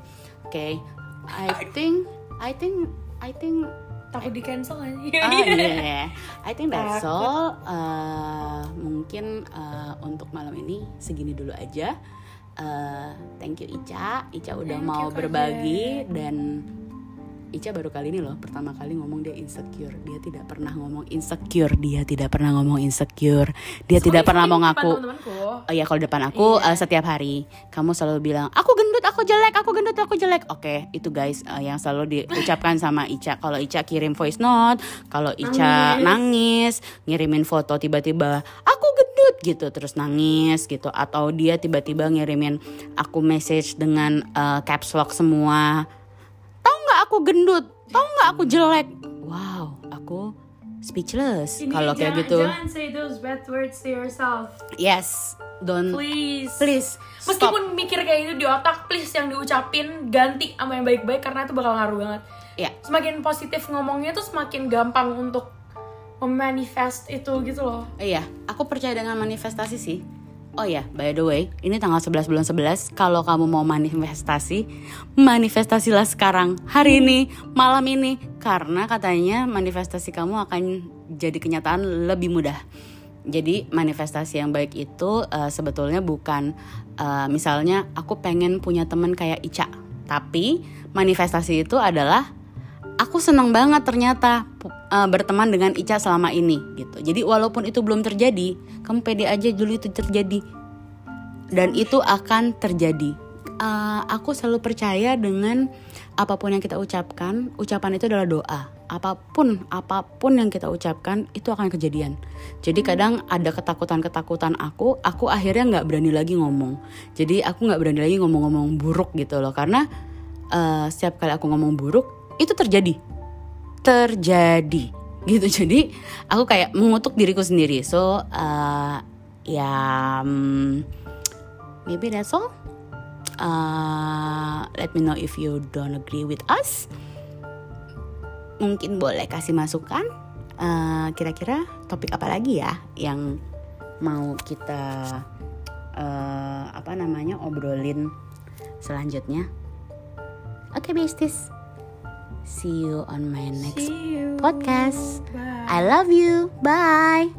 Oke, I think I think I think takut di cancel aja ah iya, I think that's Takut. all. Uh, mungkin uh, untuk malam ini segini dulu aja. Uh, thank you Ica, Ica udah Thank mau you, berbagi dan Ica baru kali ini loh pertama kali ngomong dia insecure. Dia tidak pernah ngomong insecure. Dia tidak pernah ngomong insecure. Dia tidak pernah mau ngaku. Oh iya kalau depan aku Iya. eh, setiap hari kamu selalu bilang aku gendut, aku jelek, aku gendut, aku jelek. Oke, itu guys eh, yang selalu diucapkan sama Ica. Kalau Ica kirim voice note, kalau Ica nangis, ngirimin foto tiba-tiba aku gendut gitu terus nangis gitu atau dia tiba-tiba ngirimin aku message dengan eh, caps lock semua. Aku gendut? Tahu nggak aku jelek? Wow, aku speechless kalau kayak gitu. jangan say those bad words to yourself Yes, don't please please stop. meskipun mikir kayak gitu di otak please yang diucapin ganti sama yang baik-baik karena itu bakal ngaruh banget Ya, semakin positif ngomongnya tuh semakin gampang untuk memanifest itu gitu loh iya, aku percaya dengan manifestasi sih. Oh ya, by the way, ini tanggal 11 bulan 11 Kalau kamu mau manifestasi Manifestasilah sekarang Hari ini, malam ini Karena katanya manifestasi kamu akan jadi kenyataan lebih mudah. Jadi manifestasi yang baik itu uh, sebetulnya bukan uh, misalnya aku pengen punya teman kayak Ica, tapi manifestasi itu adalah aku senang banget ternyata uh, berteman dengan Ica selama ini gitu. Jadi walaupun itu belum terjadi, kamu pede aja dulu itu terjadi. Dan itu akan terjadi. Uh, aku selalu percaya dengan apa pun yang kita ucapkan, ucapan itu adalah doa. Apa pun apa pun yang kita ucapkan itu akan kejadian. Jadi kadang ada ketakutan ketakutan aku aku akhirnya nggak berani lagi ngomong. Jadi aku nggak berani lagi ngomong-ngomong buruk gitu loh. Karena uh, setiap kali aku ngomong buruk itu terjadi. Terjadi. Gitu. Jadi aku kayak mengutuk diriku sendiri. So uh, ya um, maybe that's all. Uh, let me know if you don't agree with us. Mungkin boleh kasih masukan. Kira kira-kira topik apa lagi ya yang mau kita uh, apa namanya obrolin selanjutnya? Oke okay, besties See you on my next podcast. Bye. I love you. Bye.